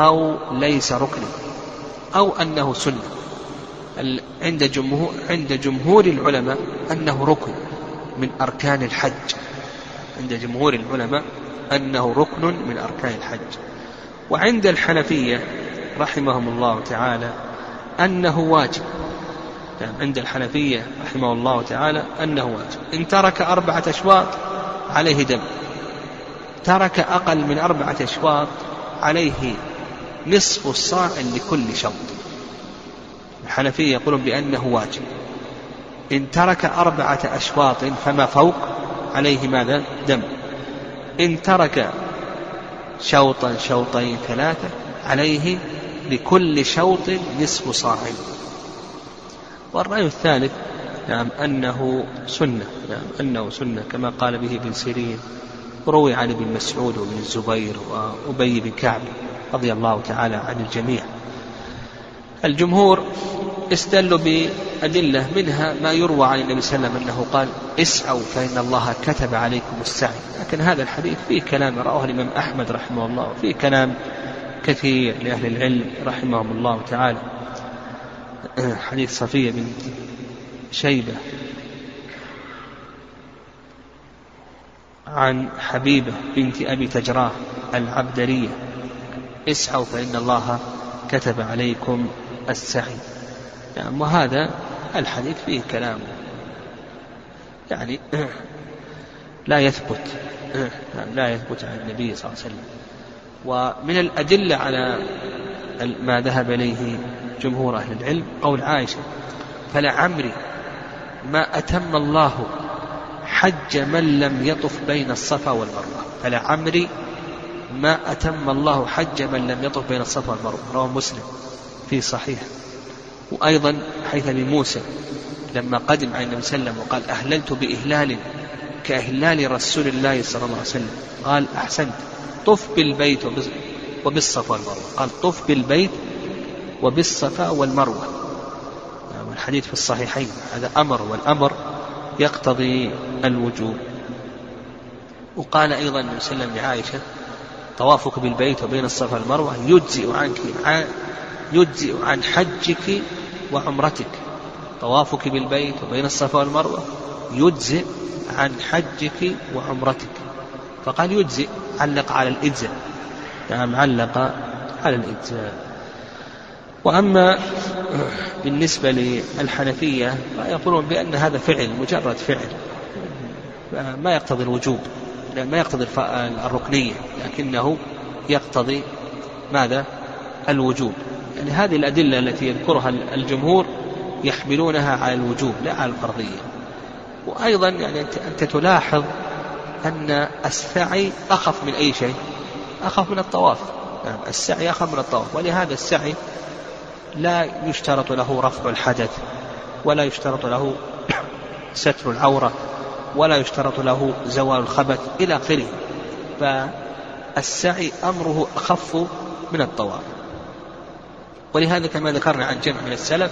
أو ليس ركنا؟ أو أنه سنة؟ عند جمهور عند جمهور العلماء أنه ركن من أركان الحج. عند جمهور العلماء أنه ركن من أركان الحج. وعند الحنفية رحمهم الله تعالى أنه واجب. يعني عند الحنفية رحمه الله تعالى أنه واجب. إن ترك أربعة أشواط عليه دم. ترك أقل من أربعة أشواط عليه نصف الصاع لكل شوط. الحنفية يقولون بأنه واجب. إن ترك أربعة أشواط فما فوق عليه ماذا؟ دم. إن ترك شوطا شوطين ثلاثة عليه لكل شوط نصف صاع والرأي الثالث نعم أنه سنة نعم أنه سنة كما قال به ابن سيرين روي عن ابن مسعود وابن الزبير وأبي بن كعب رضي الله تعالى عن الجميع. الجمهور استدلوا بأدلة منها ما يروى عن النبي صلى الله عليه وسلم أنه قال اسعوا فإن الله كتب عليكم السعي لكن هذا الحديث فيه كلام رواه الإمام أحمد رحمه الله وفيه كلام كثير لأهل العلم رحمهم الله تعالى. حديث صفية بنت شيبة عن حبيبة بنت أبي تجراه العبدرية. اسعوا فإن الله كتب عليكم السعي. يعني وهذا الحديث فيه كلام. يعني لا يثبت لا يثبت عن النبي صلى الله عليه وسلم. ومن الأدلة على ما ذهب إليه جمهور أهل العلم قول عائشة فلعمري ما أتم الله حج من لم يطف بين الصفا والمروة. فلعمري ما أتم الله حج من لم يطف بين الصفا والمروة. رواه مسلم في صحيح وأيضا حيث لموسى لما قدم على النبي صلى الله عليه وسلم وقال أهللت بإهلال كإهلال رسول الله صلى الله عليه وسلم. قال أحسنت. طف بالبيت وبالصفا والمروة. قال طف بالبيت وبالصفا والمروة. والحديث في الصحيحين. هذا أمر والأمر يقتضي الوجوب. وقال أيضا النبي صلى الله عليه وسلم لعائشة طوافك بالبيت وبين الصفا والمروة يجزئ عنك يجزئ عن حجك وعمرتك. طوافك بالبيت وبين الصفا والمروة يجزئ عن حجك وعمرتك. فقال يجزئ علق على الإجزاء. نعم علق على الإجزاء. وأما بالنسبة للحنفية فيقولون بأن هذا فعل مجرد فعل. ما يقتضي الوجوب ما يقتضي الركنية لكنه يقتضي ماذا؟ الوجوب. يعني هذه الأدلة التي يذكرها الجمهور يحملونها على الوجوب لا على الفرضية. وأيضا يعني أنت تلاحظ أن السعي أخف من أي شيء. أخف من الطواف. نعم السعي أخف من الطواف. ولهذا السعي لا يشترط له رفع الحدث ولا يشترط له ستر العورة ولا يشترط له زوال الخبث إلى آخره. فالسعي أمره أخف من الطواف. ولهذا كما ذكرنا عن جمع من السلف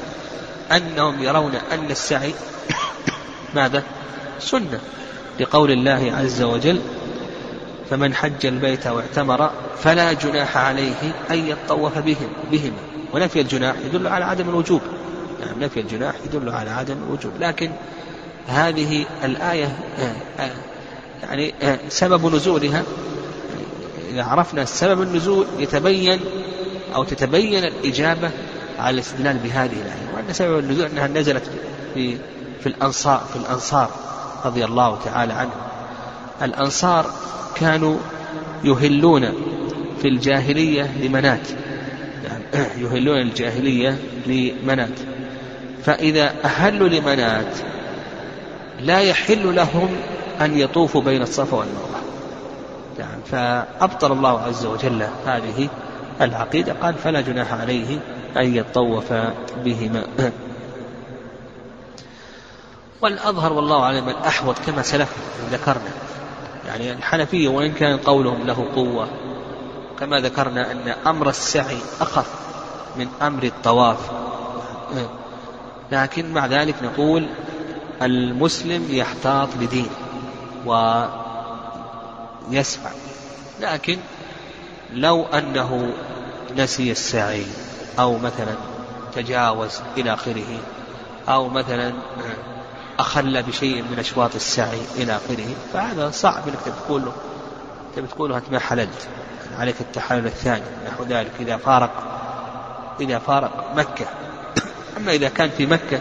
أنهم يرون أن السعي ماذا؟ سنة. لقول الله عز وجل فمن حج البيت واعتمر فلا جناح عليه أن يطوف بهم بهما. ونفي الجناح يدل على عدم الوجوب. يعني نفي الجناح يدل على عدم الوجوب. لكن هذه الآية آه، آه، يعني آه، سبب نزولها. إذا عرفنا سبب النزول يتبين أو تتبين الإجابة على الاستدلال بهذه الآية. وأن سبب النزول أنها نزلت في في الأنصار في الأنصار رضي الله تعالى عنهم الأنصار كانوا يهلون في الجاهلية لمنات يعني يهلون الجاهلية لمنات فإذا أهلوا لمنات لا يحل لهم أن يطوفوا بين الصفا والمروة. يعني فأبطل الله عز وجل هذه العقيدة. قال فلا جناح عليه أن يطوف بهما. والأظهر والله أعلم الأحوط كما سلف ذكرنا. يعني الحنفية وإن كان قولهم له قوة كما ذكرنا أن أمر السعي أخف من أمر الطواف. لكن مع ذلك نقول المسلم يحتاط لدين ويسعى. لكن لو أنه نسي السعي أو مثلا تجاوز إلى آخره أو مثلا أخل بشيء من أشواط السعي إلى آخره. فهذا صعب أنك تقول له تبي تقول له أنت ما حللت. عليك التحلل الثاني. نحو ذلك. إذا فارق إذا فارق مكة. أما إذا كان في مكة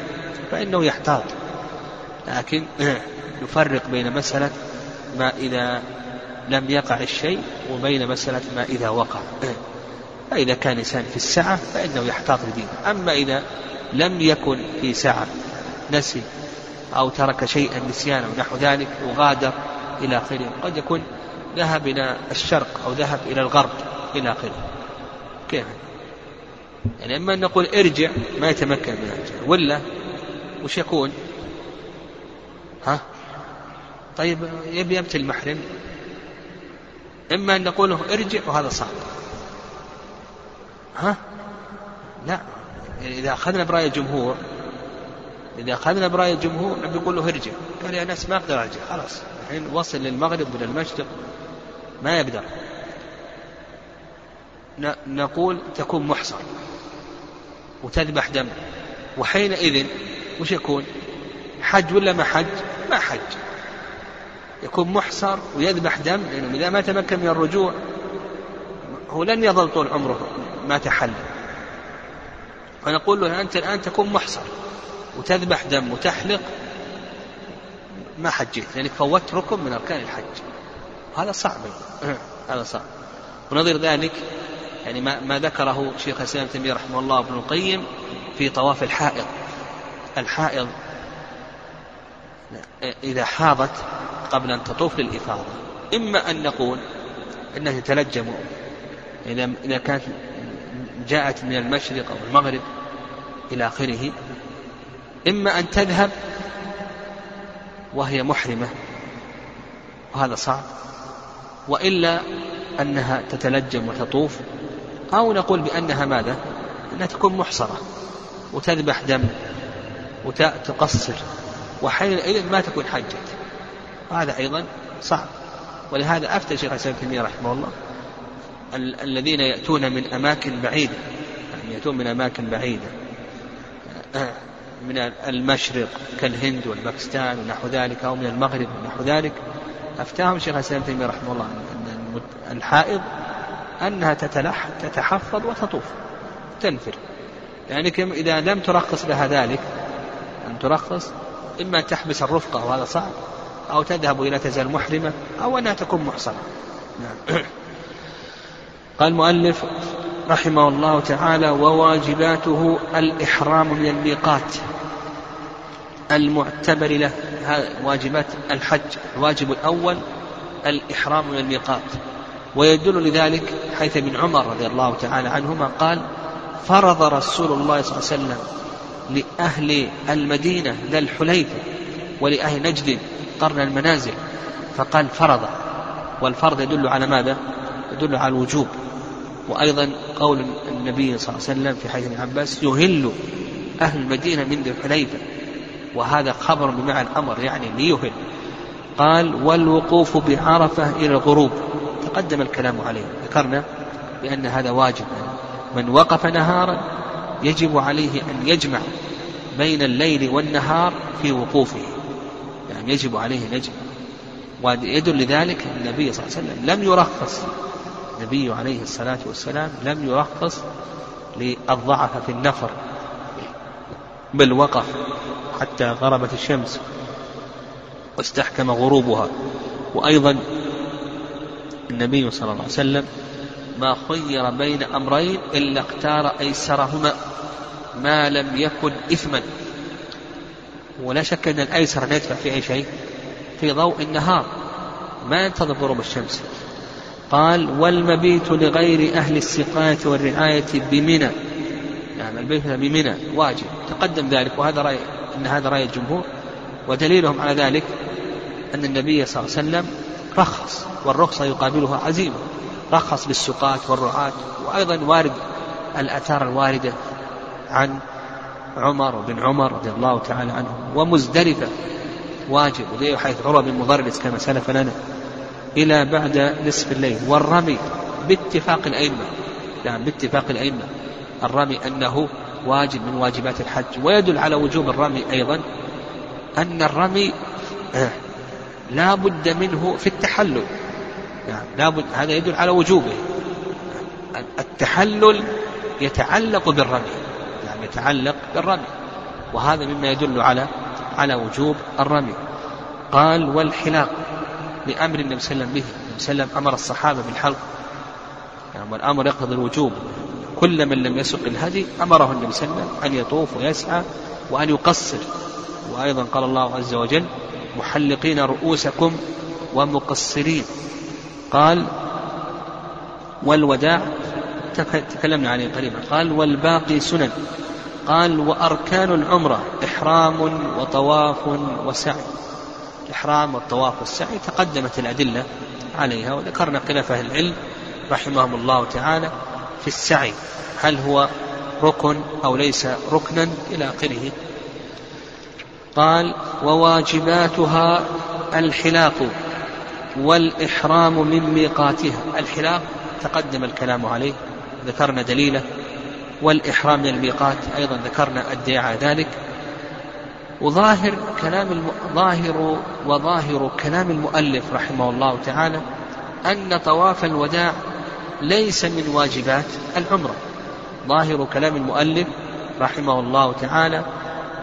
فإنه يحتاط. لكن يفرق بين مسألة ما إذا لم يقع الشيء وبين مسألة ما إذا وقع. فإذا كان إنسان في السعة فإنه يحتاط لدينه. أما إذا لم يكن في سعة نسي. أو ترك شيئا نسيانا ونحو ذلك وغادر إلى آخره. قد يكون ذهب إلى الشرق أو ذهب إلى الغرب إلى آخره. كيف؟ يعني إما أن نقول ارجع ما يتمكن من الرجع ولا وش يكون؟ ها؟ طيب يبي يبتل المحرم. إما أن نقول له ارجع وهذا صعب. ها؟ لا. يعني إذا أخذنا برأي الجمهور إذا أخذنا برأي الجمهور بيقول له ارجع. قال يا ناس ما أقدر أرجع. خلاص. الحين وصل للمغرب ولا المشرق. ما يقدر. نقول تكون محصر وتذبح دم. وحينئذ وش يكون؟ حج ولا ما حج؟ ما حج. يكون محصر ويذبح دم لأنه إذا ما تمكن من الرجوع هو لن يظل طول عمره ما تحل. فنقول له أنت الآن تكون محصر وتذبح دم وتحلق ما حجيت لأنك فوتت ركن من أركان الحج. هذا صعب. هذا صعب. ونظير ذلك يعني ما, ما ذكره شيخ الإسلام تيمية رحمه الله ابن القيم في طواف الحائض. الحائض إذا حاضت قبل أن تطوف للإفاضة. إما أن نقول أنها تتلجم إذا إذا كانت جاءت من المشرق أو المغرب إلى آخره إما أن تذهب وهي محرمة وهذا صعب. وإلا أنها تتلجم وتطوف أو نقول بأنها ماذا؟ أنها تكون محصرة وتذبح دم وتقصر وحينئذ ما تكون حجت. وهذا أيضا صعب. ولهذا أفتى شيخ الإسلام تيمية رحمه الله الذين يأتون من أماكن بعيدة يعني يأتون من أماكن بعيدة. من المشرق كالهند والباكستان ونحو ذلك أو من المغرب ونحو ذلك. أفتاهم شيخ الإسلام تيمية رحمه الله أن الحائض أنها تتلح تتحفظ وتطوف تنفر. يعني إذا لم ترخص لها ذلك أن ترخص إما تحبس الرفقة وهذا صعب أو تذهب إلى تزال محرمة أو أنها تكون محصنة. نعم. قال المؤلف رحمه الله تعالى وواجباته الإحرام من الميقات المعتبر له. واجبات الحج الواجب الأول الإحرام من الميقات ويدل لذلك حيث ابن عمر رضي الله تعالى عنهما قال فرض رسول الله صلى الله عليه وسلم لأهل المدينة ذا الحليفة ولأهل نجد قرن المنازل فقال فرض. والفرض يدل على ماذا؟ يدل على الوجوب. وأيضا قول النبي صلى الله عليه وسلم في حديث ابن عباس يهل أهل المدينة من ذي الحليفة. وهذا خبر بمعنى الأمر يعني ليهل. قال والوقوف بعرفة إلى الغروب. تقدم الكلام عليه. ذكرنا بأن هذا واجب. من وقف نهارا يجب عليه أن يجمع بين الليل والنهار في وقوفه. يعني يجب عليه أن يجمع. ويدل لذلك النبي صلى الله عليه وسلم لم يرخص النبي عليه الصلاة والسلام لم يرخص للضعف في النفر بل وقف حتى غربت الشمس واستحكم غروبها. وأيضا النبي صلى الله عليه وسلم ما خير بين أمرين إلا اختار أيسرهما ما لم يكن إثما. ولا شك أن الأيسر أن يدفع في أي شيء في ضوء النهار. ما ينتظر غروب الشمس. قال والمبيت لغير أهل السقاية والرعاية بمنى. يعني البيت بمنى واجب تقدم ذلك وهذا رأي أن هذا رأي الجمهور. ودليلهم على ذلك أن النبي صلى الله عليه وسلم رخص والرخصة يقابلها عزيمة رخص للسقاة والرعاة وأيضا وارد الآثار الواردة عن عمر بن عمر رضي الله تعالى عنه ومزدلفة واجب وذي حيث عروة بن مضرس كما سلف لنا إلى بعد نصف الليل. والرمي باتفاق الأئمة. نعم باتفاق الأئمة. الرمي أنه واجب من واجبات الحج. ويدل على وجوب الرمي أيضا أن الرمي آه، لا بد منه في التحلل. يعني لا بد هذا يدل على وجوبه. التحلل يتعلق بالرمي. يعني يتعلق بالرمي. وهذا مما يدل على على وجوب الرمي. قال والحلاق. لأمر النبي صلى الله عليه وسلم به. النبي صلى الله عليه وسلم أمر الصحابة بالحلق. يعني والأمر يقتضي الوجوب. كل من لم يسق الهدي أمره النبي صلى الله عليه وسلم أن يطوف ويسعى وأن يقصر. وأيضا قال الله عز وجل محلقين رؤوسكم ومقصرين قال والوداع تكلمنا عليه قريبا. قال والباقي سنن قال وأركان العمرة إحرام وطواف وسعي الإحرام والطواف والسعي تقدمت الأدلة عليها وذكرنا خلاف أهل العلم رحمهم الله تعالى في السعي هل هو ركن أو ليس ركنا إلى آخره. قال وواجباتها الحلاق والإحرام من ميقاتها. الحلاق تقدم الكلام عليه ذكرنا دليله والإحرام من الميقات أيضا ذكرنا الدعاء ذلك. وظاهر كلام الم... ظاهر وظاهر كلام المؤلف رحمه الله تعالى أن طواف الوداع ليس من واجبات العمرة. ظاهر كلام المؤلف رحمه الله تعالى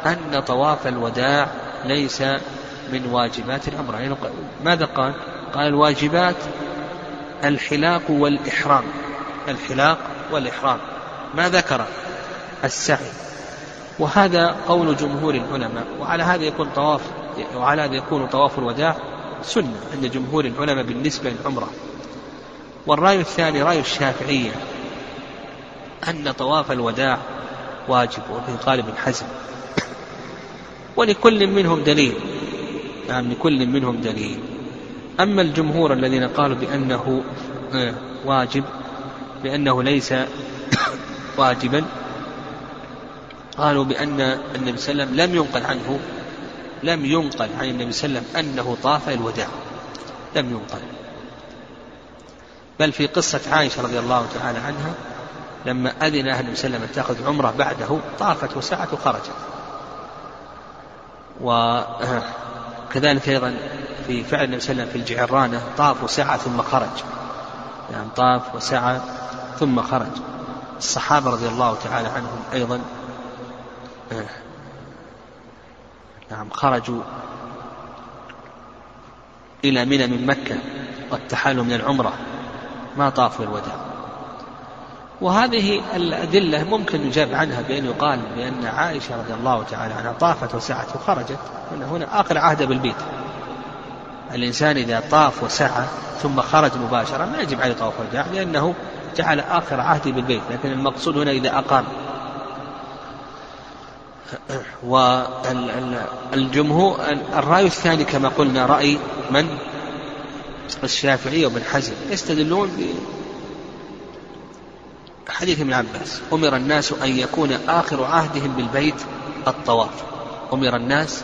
أن طواف الوداع ليس من واجبات العمرة. يعني ماذا قال؟ قال الواجبات الحلاق والإحرام. الحلاق والإحرام. ما ذكر؟ السعي. وهذا قول جمهور العلماء وعلى هذا يكون طواف وعلى هذا يكون طواف الوداع سنة عند جمهور العلماء بالنسبة للعمرة. والرأي الثاني رأي الشافعية أن طواف الوداع واجب وفي قال ابن حزم ولكل منهم دليل نعم لكل منهم دليل. أما الجمهور الذين قالوا بأنه آه، واجب بأنه ليس واجبا قالوا بأن النبي صلى الله عليه وسلم لم ينقل عنه لم ينقل عن النبي صلى الله عليه وسلم أنه طاف الوداع. لم ينقل. بل في قصة عائشة رضي الله تعالى عنها لما أذن أهل النبي صلى الله عليه وسلم تأخذ عمرة بعده طافت وسعت وخرجت. وكذلك أيضا في فعل النبي صلى الله عليه وسلم في الجعرانة طاف وسعى ثم خرج. يعني طاف وسعى ثم خرج. الصحابة رضي الله تعالى عنهم أيضا نعم خرجوا إلى منى من مكة والتحالوا من العمرة. ما طافوا الوداع. وهذه الأدلة ممكن يجاب عنها بأن يقال بأن عائشة رضي الله تعالى عنها طافت وسعت وخرجت. هنا هنا آخر عهد بالبيت. الإنسان إذا طاف وسعى ثم خرج مباشرة ما يجب عليه طواف الوداع لأنه جعل آخر عهده بالبيت. لكن المقصود هنا إذا أقام. والجمهور الرأي الثاني كما قلنا رأي من؟ الشافعي وابن حزم. يستدلون بحديث ابن عباس. أمر الناس أن يكون آخر عهدهم بالبيت الطواف. أمر الناس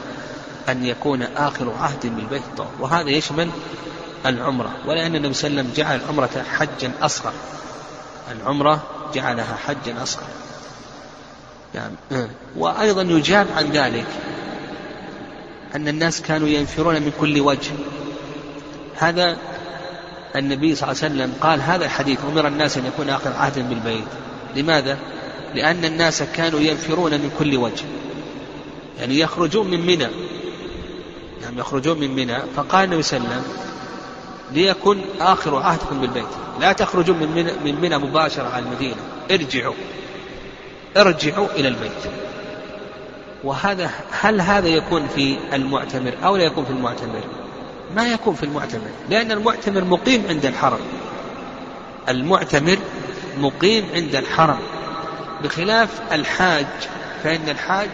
أن يكون آخر عهد بالبيت الطواف. وهذا يشمل العمرة. ولأن النبي صلى الله عليه وسلم جعل العمرة حجا أصغر. العمرة جعلها حجا أصغر. نعم. وأيضا يجاب عن ذلك أن الناس كانوا ينفرون من كل وجه. هذا النبي صلى الله عليه وسلم قال هذا الحديث أمر الناس أن يكون آخر عهد بالبيت. لماذا؟ لأن الناس كانوا ينفرون من كل وجه. يعني يخرجون من منى. يعني يخرجون من منى. فقال النبي صلى الله عليه وسلم ليكن آخر عهدكم بالبيت. لا تخرجون من من منى مباشرة على المدينة. ارجعوا. ارجعوا إلى البيت. وهذا هل هذا يكون في المعتمر أو لا يكون في المعتمر؟ ما يكون في المعتمر لأن المعتمر مقيم عند الحرم. المعتمر مقيم عند الحرم. بخلاف الحاج فإن الحاج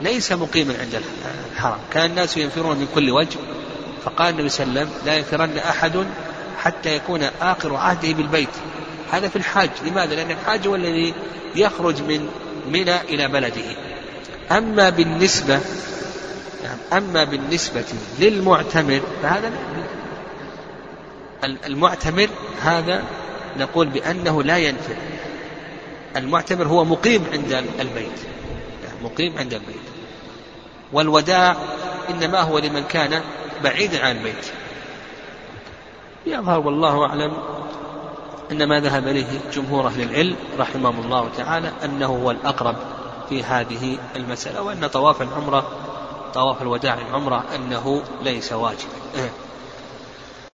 ليس مقيما عند الحرم. كان الناس ينفرون من كل وجه. فقال النبي صلى الله عليه وسلم لا ينفرن أحد حتى يكون آخر عهده بالبيت. هذا في الحاج. لماذا؟ لأن الحاج هو الذي يخرج من منى إلى بلده. أما بالنسبة يعني أما بالنسبة للمعتمر فهذا المعتمر هذا نقول بأنه لا ينفر المعتمر هو مقيم عند البيت. يعني مقيم عند البيت. والوداع إنما هو لمن كان بعيدا عن البيت. يظهر والله أعلم أن ما ذهب إليه جمهور أهل العلم رحمهم الله تعالى أنه هو الأقرب في هذه المسألة وأن طواف العمرة طواف الوداع العمرة أنه ليس واجبا.